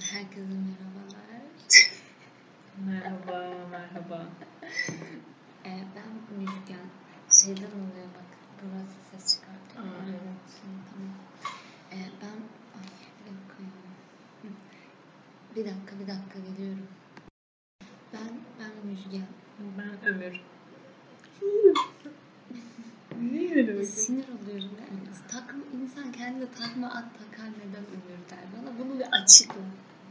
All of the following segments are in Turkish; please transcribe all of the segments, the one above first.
Herkese merhabalar. Merhaba, merhaba. Ee, ben Müjgan. Şeyden oluyor bak. Burası ses çıkartıyor. Aa, evet. Tamam. Ee, ben... Ay bir dakika ya. Bir dakika bir dakika geliyorum. Ben, ben Müjgan. Ben Ömür. Öyle bakıyorsun? Sinir oluyorum yani. Takma, insan kendine takma at takar neden Ömür der bana. Bunu bir açıkla.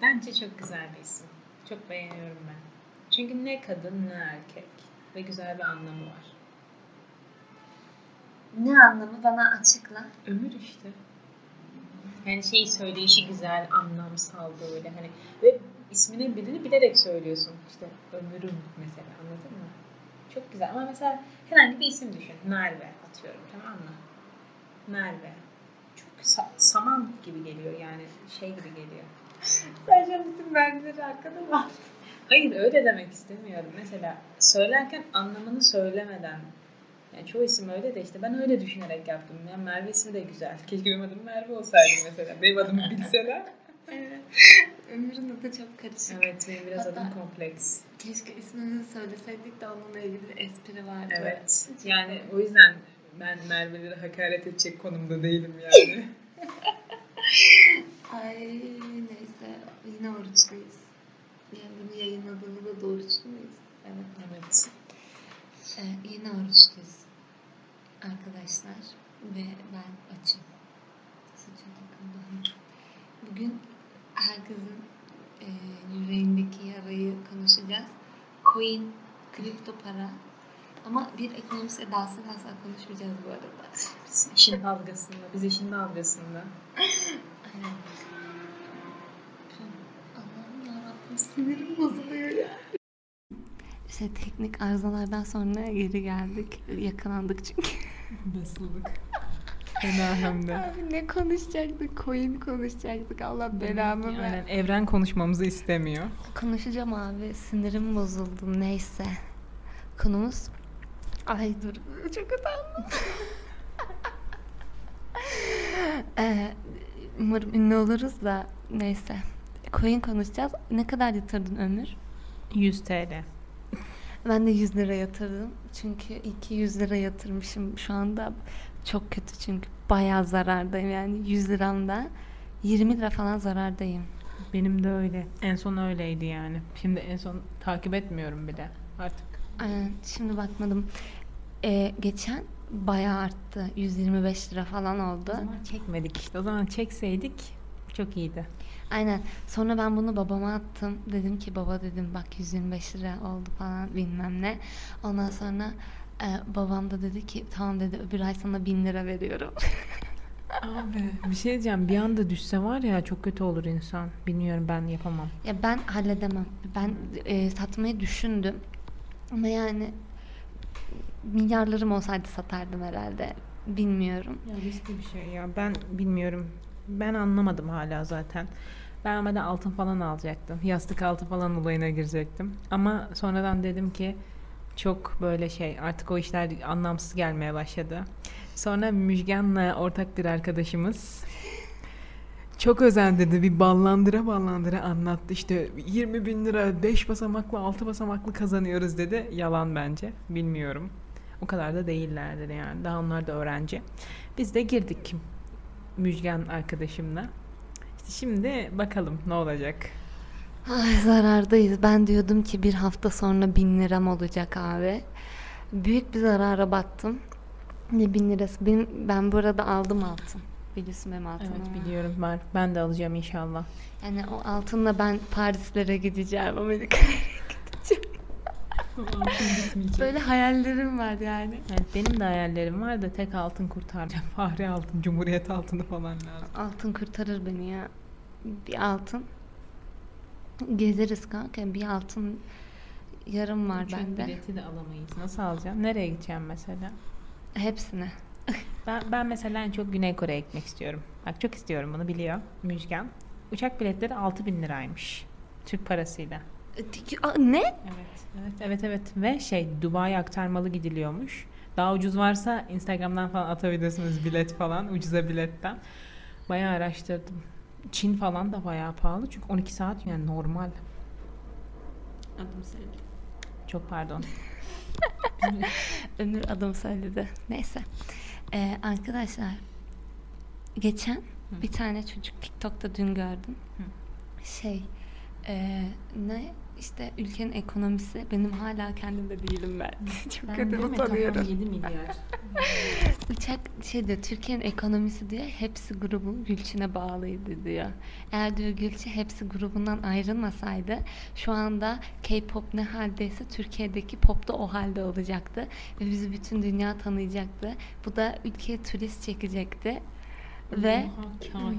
Bence çok güzel bir isim. Çok beğeniyorum ben. Çünkü ne kadın ne erkek. Ve güzel bir anlamı var. Ne anlamı bana açıkla. Ömür işte. Yani şey söyleyişi güzel, anlamsal böyle hani. Ve isminin birini bilerek söylüyorsun. İşte ömürüm mesela anladın mı? Çok güzel ama mesela herhangi bir isim düşün. Merve atıyorum tamam mı? Merve. Çok sa- saman gibi geliyor yani şey gibi geliyor. Sadece bütün vergileri arkada mı Hayır öyle demek istemiyorum. Mesela söylerken anlamını söylemeden yani çoğu isim öyle de işte ben öyle düşünerek yaptım. Yani Merve ismi de güzel. Keşke benim adım Merve olsaydı mesela. Benim adımı bilseler. Evet. Ömür'ün adı çok karışık. Evet benim biraz Hatta- adım kompleks. Keşke ismini söyleseydik de onunla ilgili bir espri vardı. Evet. Yani o yüzden ben Merve'lere hakaret edecek konumda değilim yani. Ay neyse yine oruçluyuz. Yani bunu yayınladığımızda da oruçlu muyuz? Evet. evet. Ee, yine oruçluyuz. Arkadaşlar ve ben açım. Saça. Bugün herkesin e, yüreğindeki yarayı konuşacağız. Coin, kripto para. Ama bir ekonomist edasıyla asla konuşmayacağız bu arada. Biz işin dalgasında, biz işin dalgasında. Aynen. Allah'ım yarabbim sinirim bozuluyor ya. İşte teknik arızalardan sonra geri geldik. Yakalandık çünkü. Basıldık. Fena hem de. Abi ne konuşacaktık? Coin konuşacaktık. Allah belamı ver. Aynen evren konuşmamızı istemiyor. Konuşacağım abi. Sinirim bozuldu. Neyse. Konumuz... Ay dur. Çok utandım. ee, umarım ünlü oluruz da neyse. Coin konuşacağız. Ne kadar yatırdın Ömür? 100 TL. Ben de 100 lira yatırdım. Çünkü 200 lira yatırmışım. Şu anda çok kötü çünkü bayağı zarardayım. Yani 100 liramda 20 lira falan zarardayım. Benim de öyle. En son öyleydi yani. Şimdi en son takip etmiyorum bile artık. Aynen. Şimdi bakmadım. Ee, geçen bayağı arttı. 125 lira falan oldu. O zaman çekmedik. O zaman çekseydik çok iyiydi. Aynen. Sonra ben bunu babama attım. Dedim ki baba dedim bak 125 lira oldu falan bilmem ne. Ondan sonra e, babam da dedi ki tamam dedi öbür ay sana 1000 lira veriyorum. Abi bir şey diyeceğim. Bir anda düşse var ya çok kötü olur insan. Bilmiyorum ben yapamam. Ya ben halledemem. Ben e, satmayı düşündüm. Ama yani milyarlarım olsaydı satardım herhalde. Bilmiyorum. Ya riskli bir şey ya. Ben bilmiyorum. Ben anlamadım hala zaten. Ben ama altın falan alacaktım. Yastık altı falan olayına girecektim. Ama sonradan dedim ki çok böyle şey artık o işler anlamsız gelmeye başladı. Sonra Müjgan'la ortak bir arkadaşımız çok özendirdi. Bir ballandıra ballandıra anlattı. İşte 20 bin lira 5 basamaklı 6 basamaklı kazanıyoruz dedi. Yalan bence. Bilmiyorum. O kadar da değillerdir yani. Daha onlar da öğrenci. Biz de girdik Müjgan arkadaşımla. İşte şimdi bakalım ne olacak. Ay zarardayız. Ben diyordum ki bir hafta sonra 1000 liram olacak abi. Büyük bir zarara battım. Ne 1000 lirası? Ben, ben bu arada aldım altın. Biliyorsun benim altınım Evet var. biliyorum ben. Ben de alacağım inşallah. Yani o altınla ben Parislere gideceğim. Amerika'ya gideceğim. Böyle hayallerim var yani. Evet, benim de hayallerim var da tek altın kurtaracağım. Fahri altın, cumhuriyet altını falan lazım. Altın kurtarır beni ya. Bir altın. Gezeriz kanka. Bir altın yarım var Uçak bende. bileti de alamayız. Nasıl alacağım? Nereye gideceğim mesela? Hepsini. Ben, ben mesela en çok Güney Kore'ye gitmek istiyorum. Bak çok istiyorum bunu biliyor Müjgan. Uçak biletleri 6000 liraymış. Türk parasıyla. Ne? Evet, evet, evet, evet. Ve şey Dubai'ye aktarmalı gidiliyormuş. Daha ucuz varsa Instagram'dan falan atabilirsiniz bilet falan. Ucuza biletten. Bayağı araştırdım. Çin falan da bayağı pahalı çünkü 12 saat yani normal. Adım söyledi. Çok pardon. Ömür adım söyledi. Neyse. Ee, arkadaşlar geçen bir tane çocuk TikTok'ta dün gördüm. Şey e, ne işte ülkenin ekonomisi benim hala kendimde değilim ben. Çok kötü utanıyorum. 7 milyar. Uçak şey diyor Türkiye'nin ekonomisi diyor hepsi grubun Gülçin'e bağlıydı diyor. Eğer diyor Gülçin hepsi grubundan ayrılmasaydı şu anda K-pop ne haldeyse Türkiye'deki pop da o halde olacaktı. Ve bizi bütün dünya tanıyacaktı. Bu da ülkeye turist çekecekti. Ve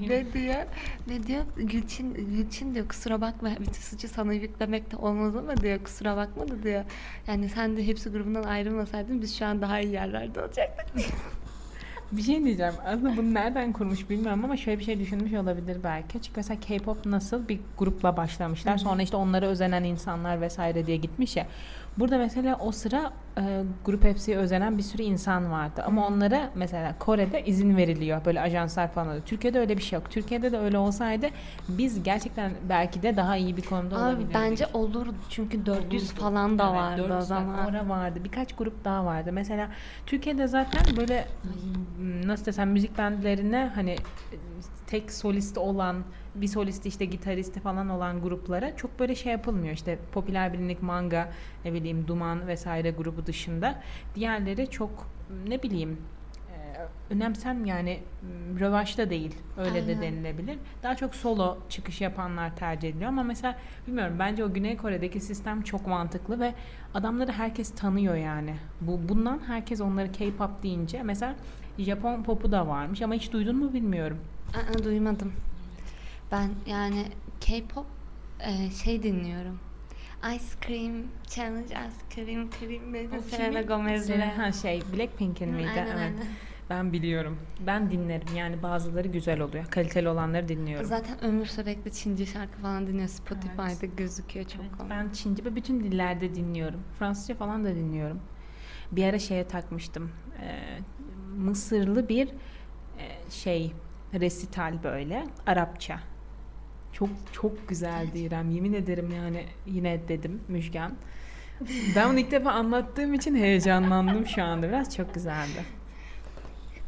ve diyor ve diyor Gülçin Gülçin diyor kusura bakma bütün suçu sana yüklemek de olmaz ama diyor kusura bakma da diyor. Yani sen de hepsi grubundan ayrılmasaydın biz şu an daha iyi yerlerde olacaktık diyor. Bir şey diyeceğim. Aslında bunu nereden kurmuş bilmiyorum ama şöyle bir şey düşünmüş olabilir belki. Çünkü mesela K-pop nasıl bir grupla başlamışlar. Sonra işte onlara özenen insanlar vesaire diye gitmiş ya. Burada mesela o sıra e, grup hepsiye özenen bir sürü insan vardı. Ama onlara mesela Kore'de izin veriliyor. Böyle ajanslar falan oluyor. Türkiye'de öyle bir şey yok. Türkiye'de de öyle olsaydı biz gerçekten belki de daha iyi bir konumda Abi olabilirdik. bence olurdu çünkü 400 Olurdu. falan da Evet, vardı o 400 zaman. Ora vardı. Birkaç grup daha vardı. Mesela Türkiye'de zaten böyle nasıl desem müzik bendlerine hani tek solisti olan bir solisti işte gitaristi falan olan gruplara çok böyle şey yapılmıyor. İşte popüler bilinlik manga ne bileyim Duman vesaire grubu dışında diğerleri çok ne bileyim e, önemsem yani rövaşta değil öyle de Aynen. denilebilir. Daha çok solo çıkış yapanlar tercih ediliyor ama mesela bilmiyorum bence o Güney Kore'deki sistem çok mantıklı ve adamları herkes tanıyor yani. Bu bundan herkes onları K-pop deyince mesela Japon popu da varmış ama hiç duydun mu bilmiyorum. Aa, duymadım. Ben yani K-pop e, şey dinliyorum. Ice Cream Challenge Ice Cream Cream neydi? Selena Gomez'le. Ha şey Blackpink'in miydi? aynen, evet. aynen. Ben biliyorum. Ben dinlerim. Yani bazıları güzel oluyor. Kaliteli olanları dinliyorum. Zaten Ömür sürekli Çince şarkı falan dinliyor. Spotify'da gözüküyor çok Evet, komik. ben Çince ve bütün dillerde dinliyorum. Fransızca falan da dinliyorum. Bir ara şeye takmıştım. Ee, Mısırlı bir e, şey resital böyle Arapça. Çok çok güzeldi İrem. Yemin ederim yani yine dedim Müjgan. Ben onu ilk defa anlattığım için heyecanlandım şu anda. Biraz çok güzeldi.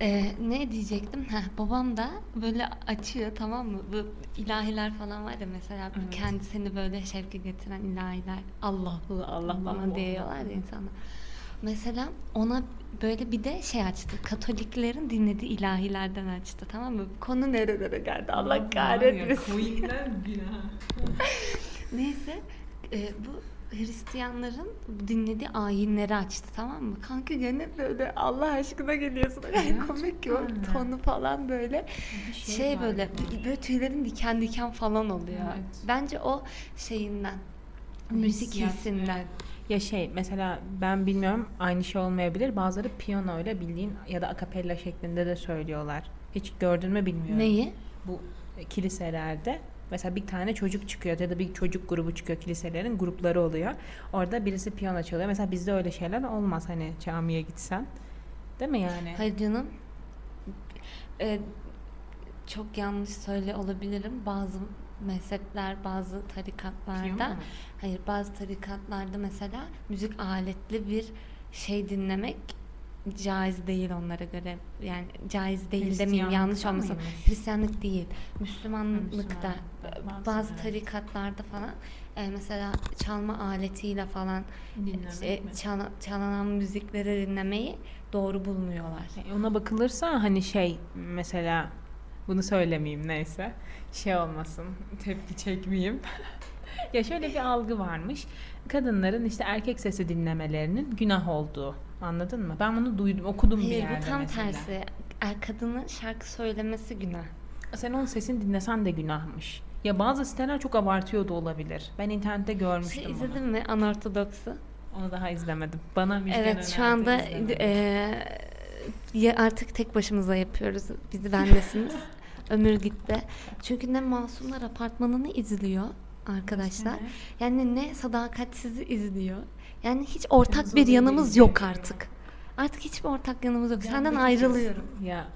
Ee, ne diyecektim? Heh, babam da böyle açıyor tamam mı? Bu ilahiler falan var ya mesela Evet. kendisini böyle şevke getiren ilahiler. Allah'ı Allah Allah bana diyorlar ya insanlar. Mesela ona böyle bir de şey açtı. Katoliklerin dinlediği ilahilerden açtı tamam mı? Konu nerelere geldi Allah kahretmesin. Neyse e, bu Hristiyanların dinlediği ayinleri açtı tamam mı? Kanka gene böyle Allah aşkına geliyorsun. Yani komik ki o tonu falan böyle şey, böyle böyle tüylerin diken diken falan oluyor. Evet. Bence o şeyinden müzik Hissiyat, hissinden. Ya şey mesela ben bilmiyorum aynı şey olmayabilir. Bazıları piyano ile bildiğin ya da akapella şeklinde de söylüyorlar. Hiç gördün mü bilmiyorum. Neyi? Bu e, kiliselerde mesela bir tane çocuk çıkıyor ya da bir çocuk grubu çıkıyor kiliselerin grupları oluyor. Orada birisi piyano çalıyor. Mesela bizde öyle şeyler olmaz hani camiye gitsen. Değil mi yani? Hayır canım. Ee, çok yanlış söyle olabilirim. Bazı mezhepler, bazı tarikatlarda? Hayır bazı tarikatlarda mesela müzik aletli bir şey dinlemek caiz değil onlara göre. Yani caiz değil demeyeyim yanlış olmasın. mıymış? Hristiyanlık değil. Müslümanlıkta Müslümanlıkta, bazı, tarikatlarda falan e, mesela çalma aletiyle falan e, mi? çala- çalınan müzikleri dinlemeyi doğru bulmuyorlar. E, Ona bakılırsa hani şey mesela bunu söylemeyeyim neyse şey olmasın tepki çekmeyeyim. ya şöyle bir algı varmış. Kadınların işte erkek sesi dinlemelerinin günah olduğu. Anladın mı? Ben bunu duydum, okudum bir Hayır yerde bu tam mesela. tersi. Er, kadının şarkı söylemesi günah. Sen onun sesini dinlesen de günahmış. Ya bazı siteler çok abartıyor da olabilir. Ben internette görmüştüm Şey, izledin mi Anortodoks'u? Onu daha izlemedim. Bana Müjgan Evet şu anda izlemedim. eee, ya artık tek başımıza yapıyoruz. Bizi bendesiniz. Ömür gitti. Çünkü ne Masumlar Apartmanı'nı izliyor arkadaşlar. Yani ne Sadakatsiz'i izliyor. Yani hiç ortak Biz bir yanımız yok artık. Artık hiçbir ortak yanımız yok. Senden ayrılıyorum. Ya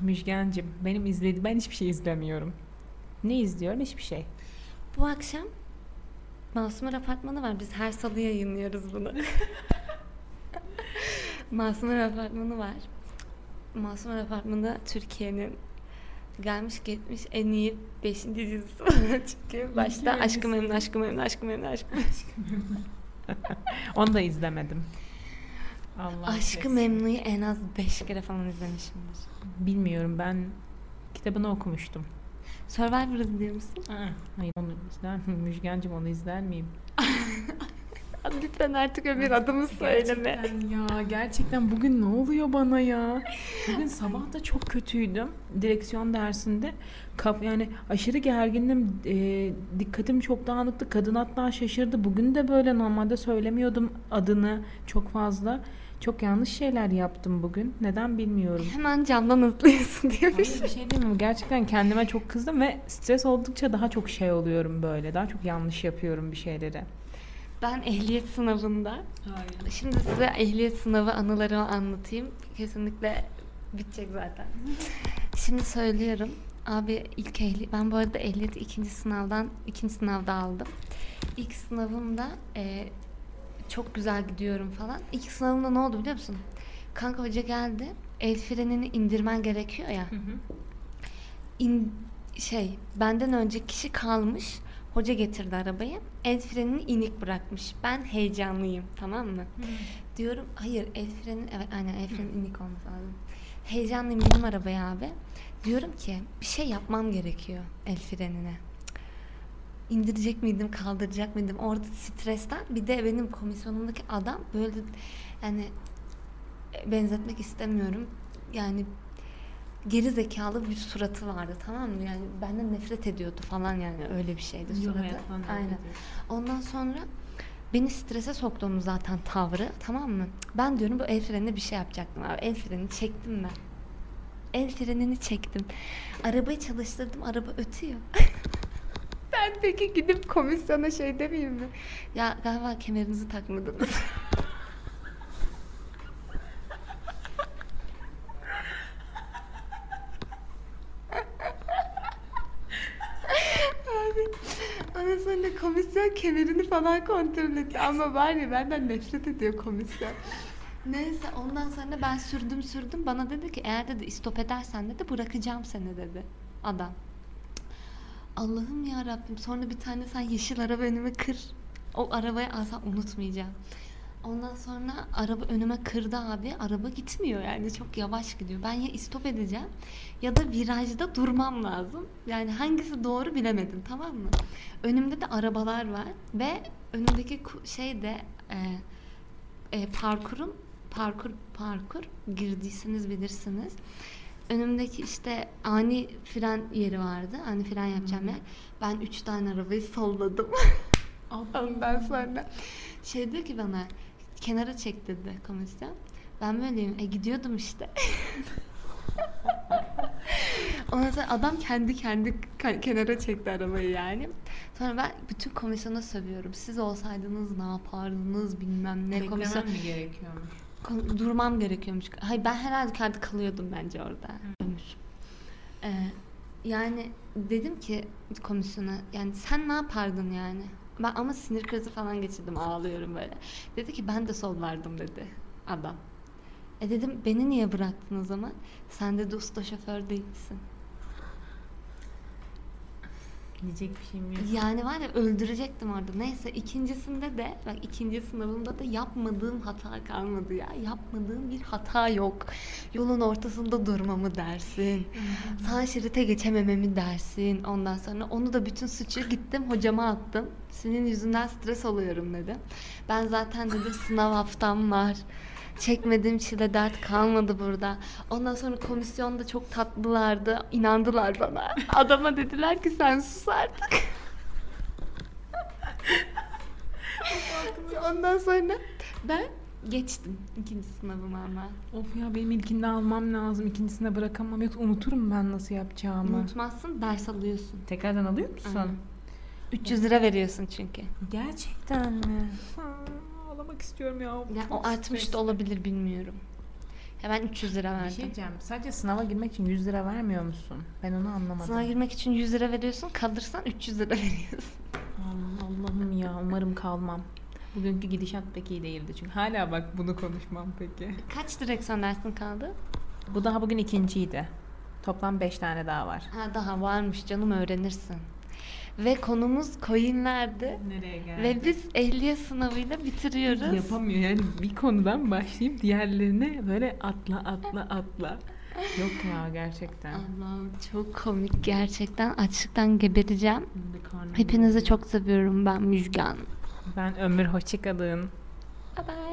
Müjgancığım benim izlediğim ben hiçbir şey izlemiyorum. Ne izliyorum? Hiçbir şey. Bu akşam Masumlar Apartmanı var. Biz her salı yayınlıyoruz bunu. Masumlar Apartmanı var. Masumlar Apartmanı Türkiye'nin gelmiş geçmiş en iyi 5. dizisi çünkü başta İyi Aşkı dizisi. Memnu, Aşkı Memnu, Aşkı Memnu, Aşkı Memnu. Onu da izlemedim. Allah Aşkı. Memnu'yu en az 5 kere falan izlemişimdir. Bilmiyorum ben kitabını okumuştum. Survivor izliyor musun? Hayır onu izler miyim? Müjgancığım onu izler miyim? Lütfen artık öbür adımı söyleme. Gerçekten ya gerçekten bugün ne oluyor bana ya? Bugün sabah da çok kötüydüm direksiyon dersinde. Kaf yani aşırı gergindim. e, dikkatim çok dağınıktı. Kadın hatta şaşırdı. Bugün de böyle normalde söylemiyordum adını çok fazla. Çok yanlış şeyler yaptım bugün. Neden bilmiyorum. Hemen camdan atlıyorsun diyormuş. Hayır, bir şey değil mi? Gerçekten kendime çok kızdım ve stres oldukça daha çok şey oluyorum böyle. Daha çok yanlış yapıyorum bir şeyleri. Ben ehliyet sınavında Hayır. Şimdi size ehliyet sınavı anılarımı anlatayım. Kesinlikle bitecek zaten. Şimdi söylüyorum. Abi ilk ehli ben bu arada ehliyeti ikinci sınavdan ikinci sınavda aldım. İlk sınavımda e, çok güzel gidiyorum falan. İlk sınavımda ne oldu biliyor musun? Kanka hoca geldi. El frenini indirmen gerekiyor ya. İn, şey benden önce kişi kalmış. Hoca getirdi arabayı. El frenini inik bırakmış. Ben heyecanlıyım tamam mı? Diyorum hayır el freni evet aynen el freni inik olması lazım. Heyecanlıyım benim arabaya abi. Diyorum ki bir şey yapmam gerekiyor el frenine. İndirecek miydim, kaldıracak mıydım? Orada stresten bir de benim komisyonumdaki adam böyle yani e, benzetmek istemiyorum. Yani geri zekalı bir suratı vardı tamam mı? Yani benden nefret ediyordu falan yani öyle bir şeydi suratı. Aynen. Ondan sonra beni strese soktuğum zaten tavrı tamam mı? Ben diyorum bu el frenine bir şey yapacaktım abi. El frenini çektim ben. El frenini çektim. Arabayı çalıştırdım araba ötüyor. ben peki gidip komisyona şey demeyeyim mi? Ya galiba kemerinizi takmadınız. Abi ondan sonra komisyon kemerini falan kontrol etti. Ama var ya benden nefret ediyor komisyon. Neyse ondan sonra ben sürdüm sürdüm. Bana dedi ki eğer dedi istop edersen dedi bırakacağım seni dedi adam. Allah'ım ya Rabbim sonra bir tane sen yeşil araba önüme kır. O arabayı asla unutmayacağım. Ondan sonra araba önüme kırdı abi. Araba gitmiyor yani çok yavaş gidiyor. Ben ya istop edeceğim ya da virajda durmam lazım. Yani hangisi doğru bilemedim tamam mı? Önümde de arabalar var ve önümdeki şey de e, e, parkurum parkur parkur girdiyseniz bilirsiniz. Önümdeki işte ani fren yeri vardı. Ani fren yapacağım yer. Ben üç tane arabayı solladım. Ondan sonra şey diyor ki bana kenara çek dedi komisyon. Ben böyleyim. E gidiyordum işte. Ondan sonra adam kendi kendi kenara çekti arabayı yani. Sonra ben bütün komisyona sövüyorum. Siz olsaydınız ne yapardınız bilmem ne komisyon. mi gerekiyormuş? Durmam gerekiyormuş. Hayır ben herhalde kendi kalıyordum bence orada. Ölmüş. Ee, yani dedim ki komisyona yani sen ne yapardın yani? Ben ama sinir krizi falan geçirdim ağlıyorum böyle. Dedi ki ben de sollardım dedi adam. E dedim beni niye bıraktın o zaman? Sen de usta şoför değilsin. Diyecek bir şeyim yok. Yani var ya öldürecektim orada. Neyse ikincisinde de bak ikinci sınavımda da yapmadığım hata kalmadı ya. Yapmadığım bir hata yok. Yolun ortasında durmamı dersin. Sağ şerite geçemememi dersin. Ondan sonra onu da bütün suçu gittim hocama attım. Senin yüzünden stres oluyorum dedim. Ben zaten dedim sınav haftam var. Çekmediğim çile dert kalmadı burada. Ondan sonra komisyonda çok tatlılardı. inandılar bana. Adama dediler ki sen sus artık. Ondan sonra ben geçtim ikinci sınavımı ama. Of ya benim ilkinde almam lazım. ikincisinde bırakamam. Yoksa unuturum ben nasıl yapacağımı. Unutmazsın ders alıyorsun. Tekrardan alıyor musun? Aynen. 300 lira veriyorsun çünkü. Gerçekten mi? Ha, ağlamak istiyorum ya. Ya Çok o artmış stresli. da olabilir bilmiyorum. Ya ben 300 lira Bir şey verdim. diyeceğim. Sadece sınava girmek için 100 lira vermiyor musun? Ben onu anlamadım. Sınava girmek için 100 lira veriyorsun, kalırsan 300 lira veriyorsun. Allah- Allah'ım ya umarım kalmam. Bugünkü gidişat pek iyi değildi çünkü. Hala bak bunu konuşmam peki. Kaç direksiyon dersin kaldı? Bu daha bugün ikinciydi. Toplam 5 tane daha var. Ha daha varmış canım öğrenirsin. Ve konumuz coinlerdi. Nereye geldi? Ve biz ehliyet sınavıyla bitiriyoruz. Yapamıyor yani bir konudan başlayıp diğerlerine böyle atla atla atla. Yok ya gerçekten. Allah'ım çok komik gerçekten. Açlıktan gebereceğim. Hepinizi çok seviyorum ben Müjgan. Ben Ömür Hoşçakalın. Bye bye.